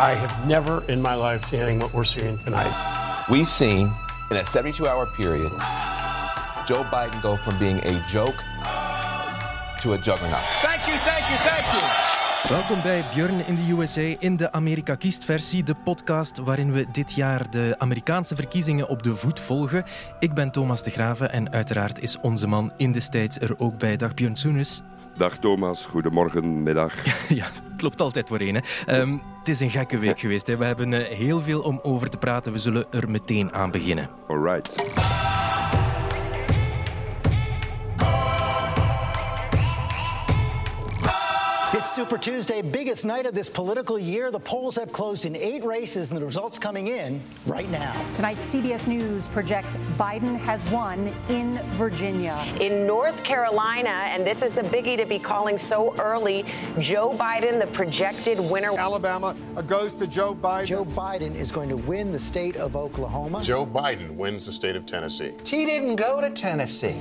I have never in my life seen what we're seeing tonight. We've seen in a 72 hour period Joe Biden go from being a joke to a juggernaut. Thank you, thank you, thank you. Welkom bij Björn in de USA in de Amerika Kiest versie, de podcast waarin we dit jaar de Amerikaanse verkiezingen op de voet volgen. Ik ben Thomas de Graven en uiteraard is onze man in de States er ook bij. Dag Björn Soenes. Dag Thomas, goedemorgen, middag. ja, loopt altijd voor één. Um, het is een gekke week geweest. Hè. We hebben uh, heel veel om over te praten. We zullen er meteen aan beginnen. All right. Super Tuesday, biggest night of this political year. The polls have closed in eight races, and the results coming in right now. Tonight, CBS News projects Biden has won in Virginia. In North Carolina, and this is a biggie to be calling so early, Joe Biden, the projected winner. Alabama goes to Joe Biden. Joe Biden is going to win the state of Oklahoma. Joe Biden wins the state of Tennessee. He didn't go to Tennessee.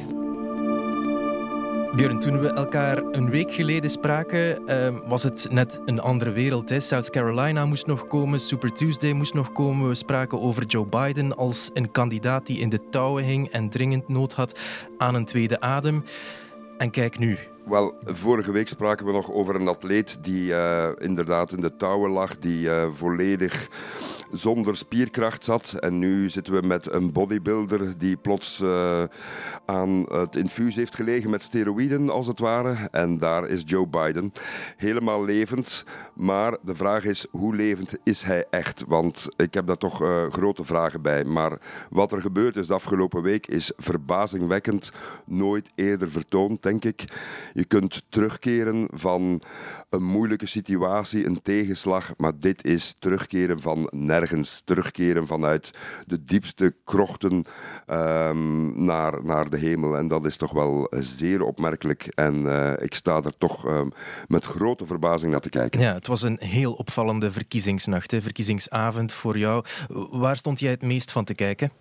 Björn, toen we elkaar een week geleden spraken, uh, was het net een andere wereld. Hè? South Carolina moest nog komen, Super Tuesday moest nog komen. We spraken over Joe Biden als een kandidaat die in de touwen hing en dringend nood had aan een tweede adem. En kijk nu. Wel, vorige week spraken we nog over een atleet die uh, inderdaad in de touwen lag, die uh, volledig zonder spierkracht zat. En nu zitten we met een bodybuilder die plots uh, aan het infuus heeft gelegen met steroïden, als het ware. En daar is Joe Biden. Helemaal levend. Maar de vraag is, hoe levend is hij echt? Want ik heb daar toch uh, grote vragen bij. Maar wat er gebeurd is de afgelopen week is verbazingwekkend. Nooit eerder vertoond, denk ik. Je kunt terugkeren van een moeilijke situatie, een tegenslag. Maar dit is terugkeren van nergens. Terugkeren vanuit de diepste krochten um, naar, naar de hemel. En dat is toch wel zeer opmerkelijk. En uh, ik sta er toch um, met grote verbazing naar te kijken. Ja, het was een heel opvallende verkiezingsnacht, hè? verkiezingsavond voor jou. Waar stond jij het meest van te kijken?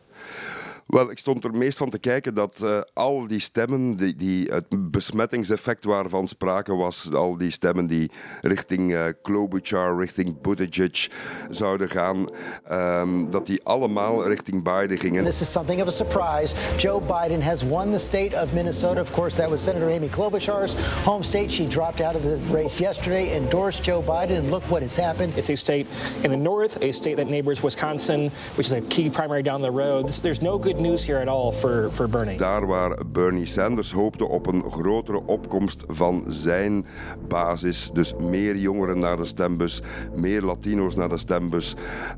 Wel, ik stond er meest van te kijken dat uh, al die stemmen, die, die, het besmettingseffect waarvan sprake was, al die stemmen die richting uh, Klobuchar, richting Buttigieg zouden gaan, um, dat die allemaal richting Biden gingen. This is something of a surprise. Joe Biden has won the state of Minnesota. Of course, that was Senator Amy Klobuchar's home state. She dropped out of the race yesterday, endorsed Joe Biden, and look what has happened. It's a state in the north, a state that neighbors Wisconsin, which is a key primary down the road. There's no good news at all for, Bernie. Daar waar Bernie Sanders hoopte op een grotere opkomst van zijn basis, dus meer jongeren naar de stembus, meer Latino's naar de stembus,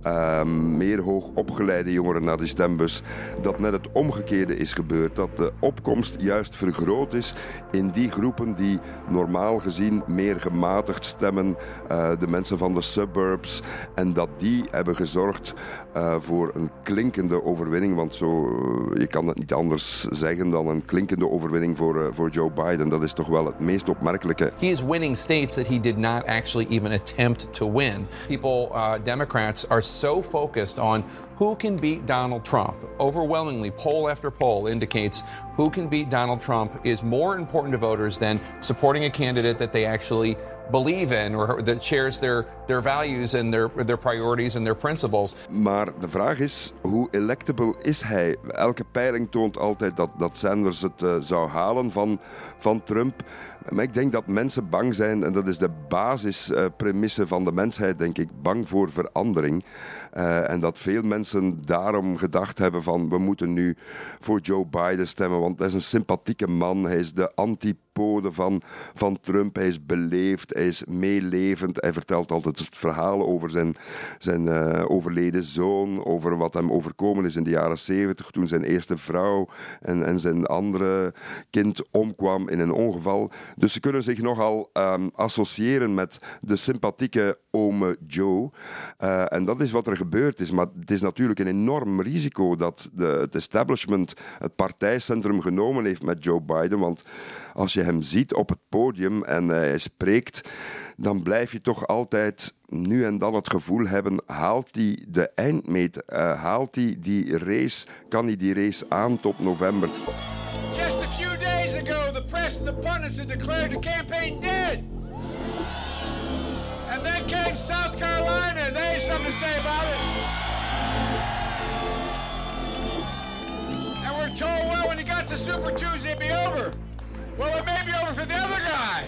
um, meer hoogopgeleide jongeren naar de stembus, dat net het omgekeerde is gebeurd, dat de opkomst juist vergroot is in die groepen die normaal gezien meer gematigd stemmen, uh, de mensen van de suburbs, en dat die hebben gezorgd uh, voor een klinkende overwinning, want zo je kan het niet anders zeggen dan een klinkende overwinning voor, uh, voor Joe Biden. Dat is toch wel het meest opmerkelijke. He is winning states that he did not actually even attempt to win. People, uh, Democrats, are so focused on who can beat Donald Trump. Overwhelmingly, poll after poll indicates who can beat Donald Trump is more important to voters than supporting a candidate that they actually believe in or that shares their, their values and their, their priorities and their principles. Maar de vraag is, hoe electable is hij? Elke peiling toont altijd dat, dat Sanders het uh, zou halen van, van Trump. Maar ik denk dat mensen bang zijn, en dat is de basispremisse uh, van de mensheid, denk ik, bang voor verandering. Uh, en dat veel mensen daarom gedacht hebben van we moeten nu voor Joe Biden stemmen, want hij is een sympathieke man, hij is de van, van Trump, hij is beleefd, hij is meelevend, hij vertelt altijd verhaal over zijn, zijn uh, overleden zoon, over wat hem overkomen is in de jaren zeventig, toen zijn eerste vrouw en, en zijn andere kind omkwam in een ongeval. Dus ze kunnen zich nogal um, associëren met de sympathieke ome Joe. Uh, en dat is wat er gebeurd is. Maar het is natuurlijk een enorm risico dat de, het establishment het partijcentrum genomen heeft met Joe Biden. Want als je hem ziet op het podium en hij spreekt, dan blijf je toch altijd nu en dan het gevoel hebben: haalt hij de eindmeet? Uh, haalt hij die race? Kan hij die race aan tot november? Just a few days ago, the press and the pundits had declared the campaign dead. And then came South Carolina. They say about it? And we're told, well, when he got to Super Tuesday, it'd be over. Over for guy.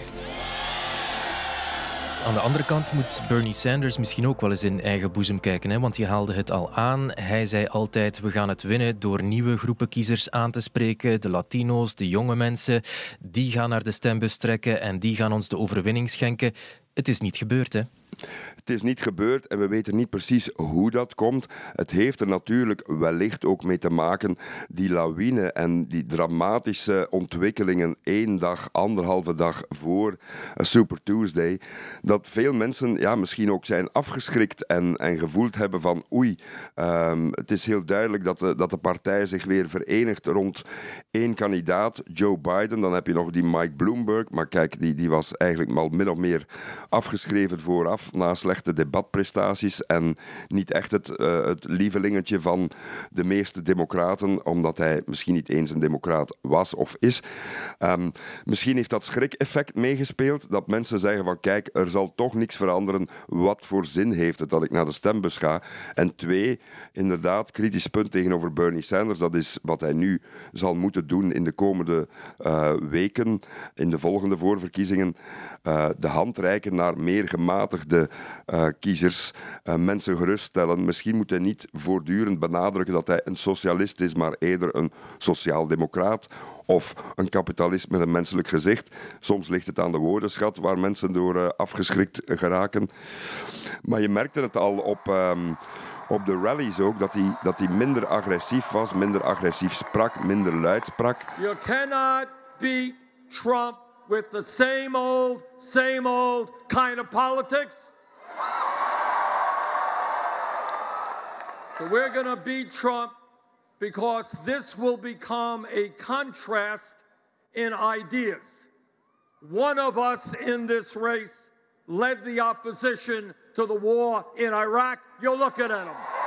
Aan de andere kant moet Bernie Sanders misschien ook wel eens in eigen boezem kijken, hè? want je haalde het al aan. Hij zei altijd: we gaan het winnen door nieuwe groepen kiezers aan te spreken. De Latino's, de jonge mensen, die gaan naar de stembus trekken en die gaan ons de overwinning schenken. Het is niet gebeurd, hè? Het is niet gebeurd en we weten niet precies hoe dat komt. Het heeft er natuurlijk wellicht ook mee te maken, die lawine en die dramatische ontwikkelingen één dag, anderhalve dag voor Super Tuesday, dat veel mensen ja, misschien ook zijn afgeschrikt en, en gevoeld hebben van oei, um, het is heel duidelijk dat de, dat de partij zich weer verenigt rond één kandidaat, Joe Biden. Dan heb je nog die Mike Bloomberg, maar kijk, die, die was eigenlijk al min of meer afgeschreven vooraf na slechte debatprestaties en niet echt het, uh, het lievelingetje van de meeste democraten, omdat hij misschien niet eens een democraat was of is. Um, misschien heeft dat schrik-effect meegespeeld, dat mensen zeggen van kijk, er zal toch niks veranderen. Wat voor zin heeft het dat ik naar de stembus ga? En twee, inderdaad, kritisch punt tegenover Bernie Sanders, dat is wat hij nu zal moeten doen in de komende uh, weken, in de volgende voorverkiezingen, uh, de hand reiken naar meer gematigde uh, kiezers, uh, mensen geruststellen. Misschien moet hij niet voortdurend benadrukken dat hij een socialist is, maar eerder een sociaaldemocraat of een kapitalist met een menselijk gezicht. Soms ligt het aan de woordenschat waar mensen door uh, afgeschrikt geraken. Maar je merkte het al op. Um, op de rallies ook, dat hij, dat hij minder agressief was, minder agressief sprak, minder luid sprak. You cannot beat Trump with the same old, same old kind of politics. So we're going to beat Trump because this will become a contrast in ideas. One of us in this race led the opposition to the war in Iraq. You're looking at him.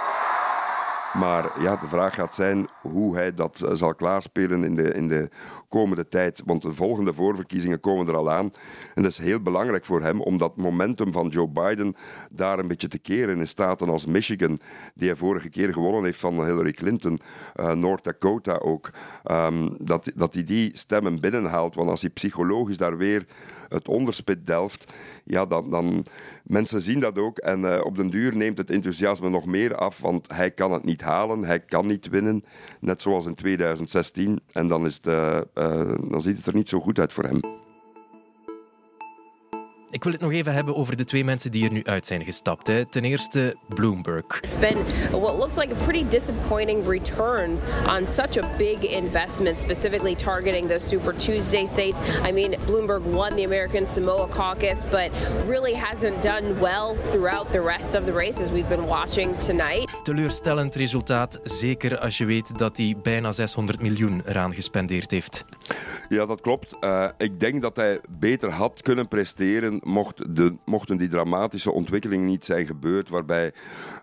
Maar ja, de vraag gaat zijn hoe hij dat eh, zal klaarspelen in de, in de komende tijd. Want de volgende voorverkiezingen komen er al aan. En dat is heel belangrijk voor hem om dat momentum van Joe Biden daar een beetje te keren. In staten als Michigan, die hij vorige keer gewonnen heeft van Hillary Clinton, uh, North Dakota ook, um, dat, dat hij die stemmen binnenhaalt. Want als hij psychologisch daar weer het onderspit delft, ja, dan, dan mensen zien dat ook. En uh, op den duur neemt het enthousiasme nog meer af, want hij kan het niet halen, hij kan niet winnen. Net zoals in 2016. En dan, is de, uh, dan ziet het er niet zo goed uit voor hem. Ik wil het nog even hebben over de twee mensen die er nu uit zijn gestapt. Hè. Ten eerste Bloomberg. It's been what looks like a pretty disappointing returns on such a big investment, specifically targeting those Super Tuesday states. I mean, Bloomberg won the American Samoa caucus, but really hasn't done well throughout the rest of the race as we've been watching tonight. Teleurstellend resultaat, zeker als je weet dat hij bijna 600 miljoen eraan gespendeerd heeft. Ja, dat klopt. Uh, ik denk dat hij beter had kunnen presteren mocht de, mochten die dramatische ontwikkelingen niet zijn gebeurd, waarbij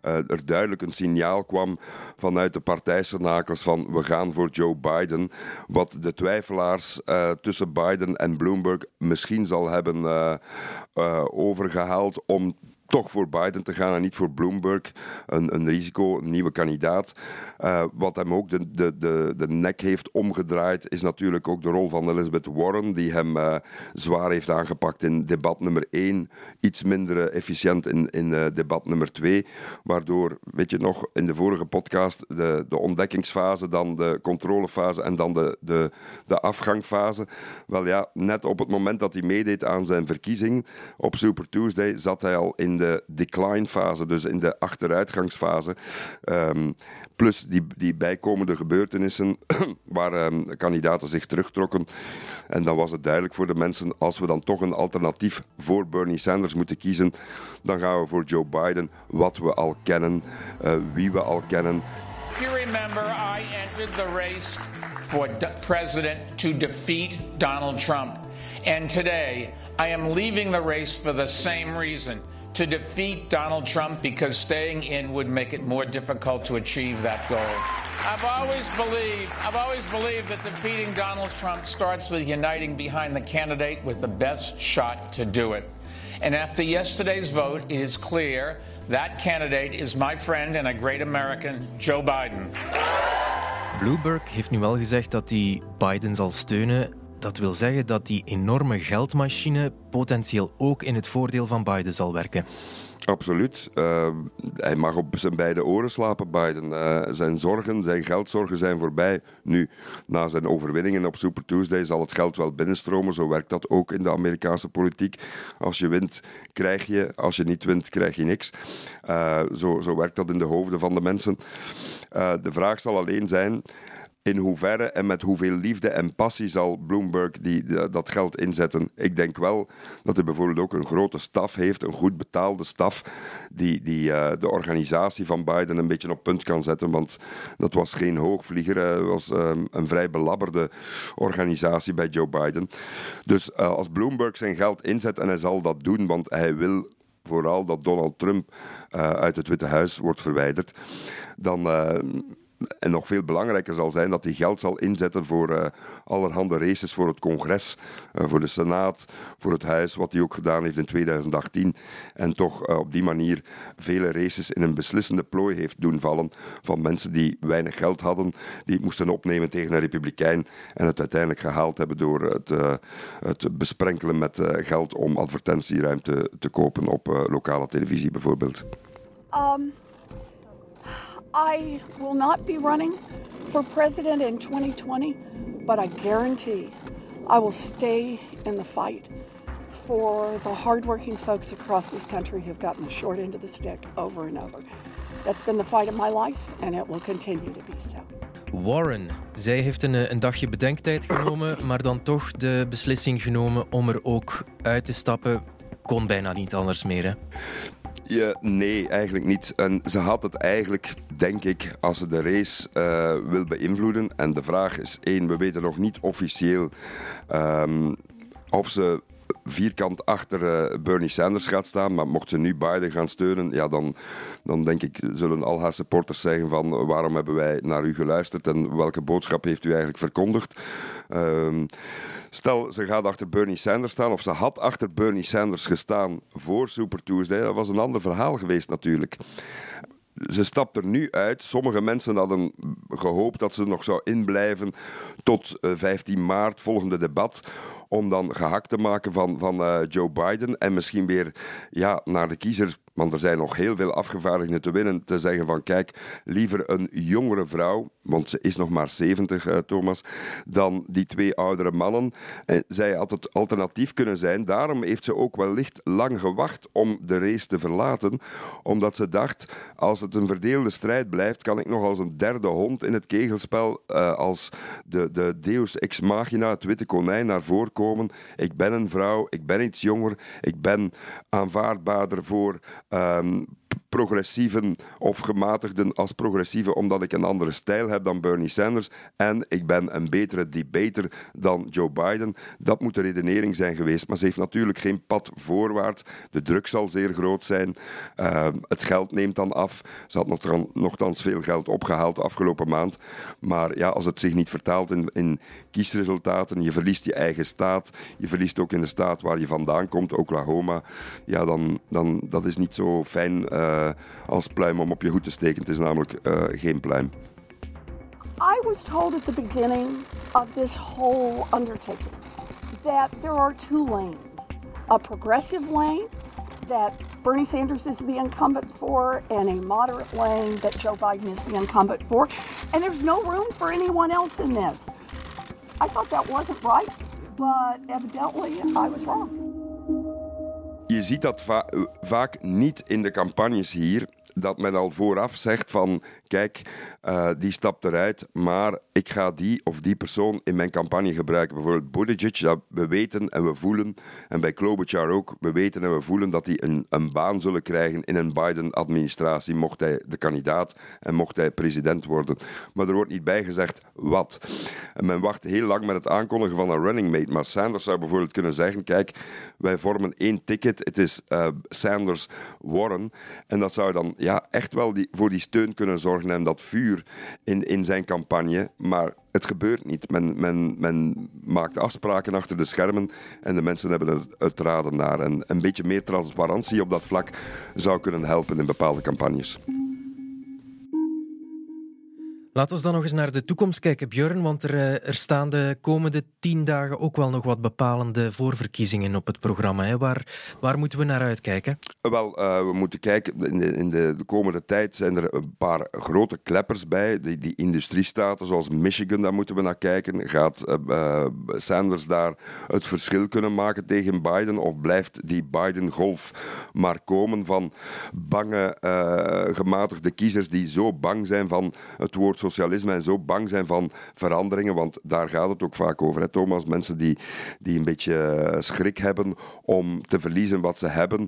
uh, er duidelijk een signaal kwam vanuit de partijcenakels van we gaan voor Joe Biden, wat de twijfelaars uh, tussen Biden en Bloomberg misschien zal hebben uh, overgehaald om toch voor Biden te gaan en niet voor Bloomberg. Een, een risico, een nieuwe kandidaat. Uh, wat hem ook de, de, de, de nek heeft omgedraaid, is natuurlijk ook de rol van Elizabeth Warren, die hem uh, zwaar heeft aangepakt in debat nummer 1. Iets minder efficiënt in, in debat nummer 2. Waardoor, weet je nog, in de vorige podcast, de, de ontdekkingsfase, dan de controlefase en dan de, de, de afgangfase. Wel ja, net op het moment dat hij meedeed aan zijn verkiezing op Super Tuesday, zat hij al in de decline fase, dus in de achteruitgangsfase. Um, plus die, die bijkomende gebeurtenissen waar um, kandidaten zich terugtrokken. En dan was het duidelijk voor de mensen, als we dan toch een alternatief voor Bernie Sanders moeten kiezen, dan gaan we voor Joe Biden, wat we al kennen, uh, wie we al kennen. You remember I entered the race for president to defeat Donald Trump. And today I am leaving the race for the same reason to defeat Donald Trump because staying in would make it more difficult to achieve that goal. I've always believed, I've always believed that defeating Donald Trump starts with uniting behind the candidate with the best shot to do it. And after yesterday's vote, it is clear that candidate is my friend and a great American, Joe Biden. Bloomberg heeft nu wel gezegd dat hij Biden zal steunen. Dat wil zeggen dat die enorme geldmachine potentieel ook in het voordeel van Biden zal werken. Absoluut. Uh, hij mag op zijn beide oren slapen, Biden. Uh, zijn zorgen, zijn geldzorgen zijn voorbij. Nu, na zijn overwinningen op Super Tuesday zal het geld wel binnenstromen. Zo werkt dat ook in de Amerikaanse politiek. Als je wint, krijg je. Als je niet wint, krijg je niks. Uh, zo, zo werkt dat in de hoofden van de mensen. de vraag zal alleen zijn in hoeverre en met hoeveel liefde en passie zal Bloomberg die, dat geld inzetten. Ik denk wel dat hij bijvoorbeeld ook een grote staf heeft, een goed betaalde staf, die, die uh, de organisatie van Biden een beetje op punt kan zetten. Want dat was geen hoogvlieger, het was um, een vrij belabberde organisatie bij Joe Biden. Dus uh, als Bloomberg zijn geld inzet, en hij zal dat doen, want hij wil vooral dat Donald Trump uit het Witte Huis wordt verwijderd, dan en nog veel belangrijker zal zijn dat hij geld zal inzetten voor uh, allerhande races voor het congres, uh, voor de Senaat, voor het Huis, wat hij ook gedaan heeft in 2018. En toch uh, op die manier vele races in een beslissende plooi heeft doen vallen van mensen die weinig geld hadden, die het moesten opnemen tegen een republikein en het uiteindelijk gehaald hebben door het, het besprenkelen met geld om advertentieruimte te kopen op lokale televisie bijvoorbeeld. Um. I will not be running for president in 2020, but I guarantee I will stay in the fight for the hardworking folks across this country who've gotten the short end of the stick over and over. That's been the fight of my life, and it will continue to be so. Warren, zij heeft een, een dagje bedenktijd genomen, maar dan toch de beslissing genomen om er ook uit te stappen. Kon bijna niet anders meer, hè? Nee, eigenlijk niet. En ze had het eigenlijk, denk ik, als ze de race uh, wil beïnvloeden. En de vraag is één, we weten nog niet officieel um, of ze vierkant achter uh, Bernie Sanders gaat staan. Maar mocht ze nu Biden gaan steunen, ja, dan, dan denk ik zullen al haar supporters zeggen van waarom hebben wij naar u geluisterd en welke boodschap heeft u eigenlijk verkondigd. Um, Stel, ze gaat achter Bernie Sanders staan, of ze had achter Bernie Sanders gestaan voor Super Tuesday. Dat was een ander verhaal geweest natuurlijk. Ze stapt er nu uit. Sommige mensen hadden gehoopt dat ze nog zou inblijven tot 15 eh, maart, volgende debat om dan gehakt te maken van, van uh, Joe Biden en misschien weer ja, naar de kiezer want er zijn nog heel veel afgevaardigden te winnen. Te zeggen van kijk, liever een jongere vrouw, want ze is nog maar 70, uh, Thomas, dan die twee oudere mannen. En zij had het alternatief kunnen zijn. Daarom heeft ze ook wellicht lang gewacht om de race te verlaten. Omdat ze dacht, als het een verdeelde strijd blijft, kan ik nog als een derde hond in het kegelspel, als de, de deus ex machina, het witte konijn, naar voren komen. Ik ben een vrouw, ik ben iets jonger, ik ben aanvaardbaarder voor um, progressieven of gematigden als progressieve omdat ik een andere stijl heb dan Bernie Sanders en ik ben een betere debater dan Joe Biden. Dat moet de redenering zijn geweest, maar ze heeft natuurlijk geen pad voorwaarts. De druk zal zeer groot zijn. Uh, het geld neemt dan af. Ze had nog, nogthans veel geld opgehaald de afgelopen maand. Maar ja, als het zich niet vertaalt in, in kiesresultaten, je verliest je eigen staat, je verliest ook in de staat waar je vandaan komt, Oklahoma, ja, dan, dan dat is niet zo fijn uh, als pluim om op je hoed te steken. Het is namelijk uh, geen pluim. I was told at the beginning of this whole undertaking that there are two lanes. A progressive lane that Bernie Sanders is the incumbent for, and a moderate lane that Joe Biden is the incumbent for. And there's no room for anyone else in this. I thought that wasn't right, but evidently I was wrong. Je ziet dat va vaak niet in de campagnes hier dat men al vooraf zegt van kijk, uh, die stapt eruit, maar ik ga die of die persoon in mijn campagne gebruiken. Bijvoorbeeld Buttigieg, dat we weten en we voelen, en bij Klobuchar ook, we weten en we voelen dat die een, een baan zullen krijgen in een Biden-administratie, mocht hij de kandidaat en mocht hij president worden. Maar er wordt niet bijgezegd wat. En men wacht heel lang met het aankondigen van een running mate, maar Sanders zou bijvoorbeeld kunnen zeggen, kijk, wij vormen één ticket, het is uh, Sanders-Warren, en dat zou dan ja, ja, echt wel die, voor die steun kunnen zorgen en dat vuur in, in zijn campagne. Maar het gebeurt niet. Men, men, men maakt afspraken achter de schermen en de mensen hebben er raden naar. En een beetje meer transparantie op dat vlak zou kunnen helpen in bepaalde campagnes. Laten we dan nog eens naar de toekomst kijken, Björn. Want er, eh, er staan de komende tien dagen ook wel nog wat bepalende voorverkiezingen op het programma. Hè. Waar, waar moeten we naar uitkijken? Wel, uh, we moeten kijken. In, de, in de, de, komende tijd zijn er een paar grote kleppers bij. Die, die industriestaten zoals Michigan, daar moeten we naar kijken. Gaat uh, Sanders daar het verschil kunnen maken tegen Biden? Of blijft die Biden-golf maar komen van bange, gematigde kiezers die zo bang zijn van het woord socialisme en zo bang zijn van veranderingen, want daar gaat het ook vaak over, hè, Thomas. Mensen die, die een beetje eh, schrik hebben om te verliezen wat ze hebben.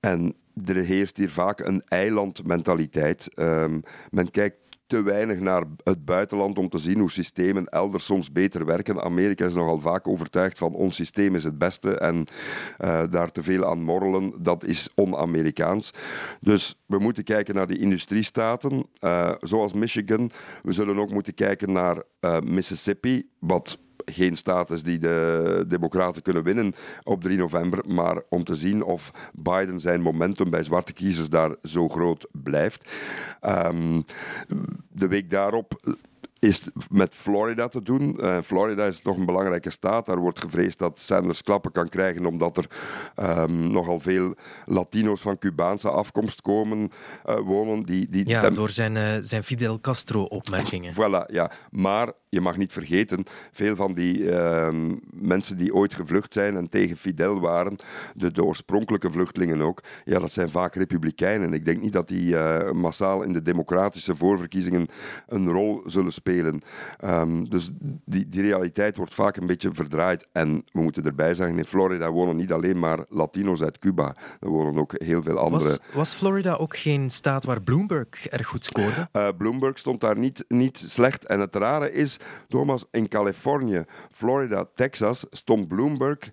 En er heerst hier vaak een eilandmentaliteit. Um, men kijkt te weinig naar het buitenland om te zien hoe systemen elders soms beter werken. Amerika is nogal vaak overtuigd van ons systeem is het beste en uh, daar te veel aan morrelen, dat is on-Amerikaans. Dus we moeten kijken naar die industriestaten, uh, zoals Michigan. We zullen ook moeten kijken naar uh, Mississippi, wat geen status die de Democraten kunnen winnen op 3 november. Maar om te zien of Biden zijn momentum bij zwarte kiezers daar zo groot blijft. Um, de week daarop is met Florida te doen. Uh, Florida is toch een belangrijke staat. Daar wordt gevreesd dat Sanders klappen kan krijgen omdat er um, nogal veel Latino's van Cubaanse afkomst komen uh, wonen. Die, die ja, door zijn, uh, zijn Fidel Castro-opmerkingen. Voilà, ja. Maar je mag niet vergeten, veel van die ehm, mensen die ooit gevlucht zijn en tegen Fidel waren, de, de oorspronkelijke vluchtelingen ook, ja, dat zijn vaak republikeinen. Ik denk niet dat die massaal in de democratische voorverkiezingen een rol zullen spelen Um, dus die, die realiteit wordt vaak een beetje verdraaid. En we moeten erbij zeggen, in Florida wonen niet alleen maar Latino's uit Cuba. Er wonen ook heel veel andere. Was, was Florida ook geen staat waar Bloomberg erg goed scoorde? Uh, Bloomberg stond daar niet, niet slecht. En het rare is, Thomas, in Californië, Florida, Texas stond Bloomberg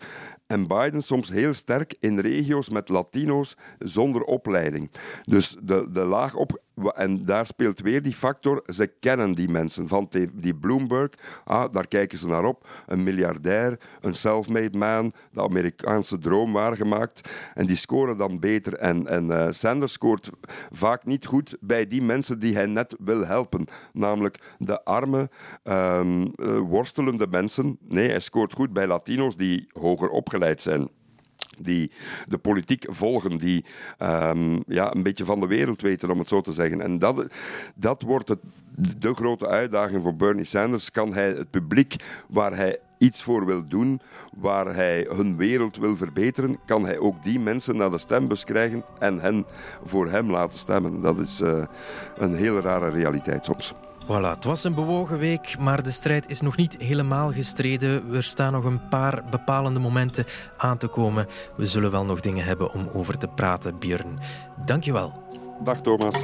en Biden soms heel sterk in regio's met Latino's zonder opleiding. Dus de, de laag op. En daar speelt weer die factor, ze kennen die mensen. Van die Bloomberg, ah, daar kijken ze naar op. Een miljardair, een self-made man, de Amerikaanse droom waargemaakt. En die scoren dan beter. En, en uh, Sanders scoort vaak niet goed bij die mensen die hij net wil helpen. Namelijk de arme, um, uh, worstelende mensen. Nee, hij scoort goed bij Latino's die hoger opgeleid zijn die de politiek volgen, die um, ja, een beetje van de wereld weten, om het zo te zeggen. En dat, dat wordt het, de grote uitdaging voor Bernie Sanders. Kan hij het publiek waar hij iets voor wil doen, waar hij hun wereld wil verbeteren, kan hij ook die mensen naar de stembus krijgen en hen voor hem laten stemmen. Dat is uh, een hele rare realiteit soms. Voilà, het was een bewogen week, maar de strijd is nog niet helemaal gestreden. Er staan nog een paar bepalende momenten aan te komen. We zullen wel nog dingen hebben om over te praten, Björn. Dankjewel. Dag Thomas.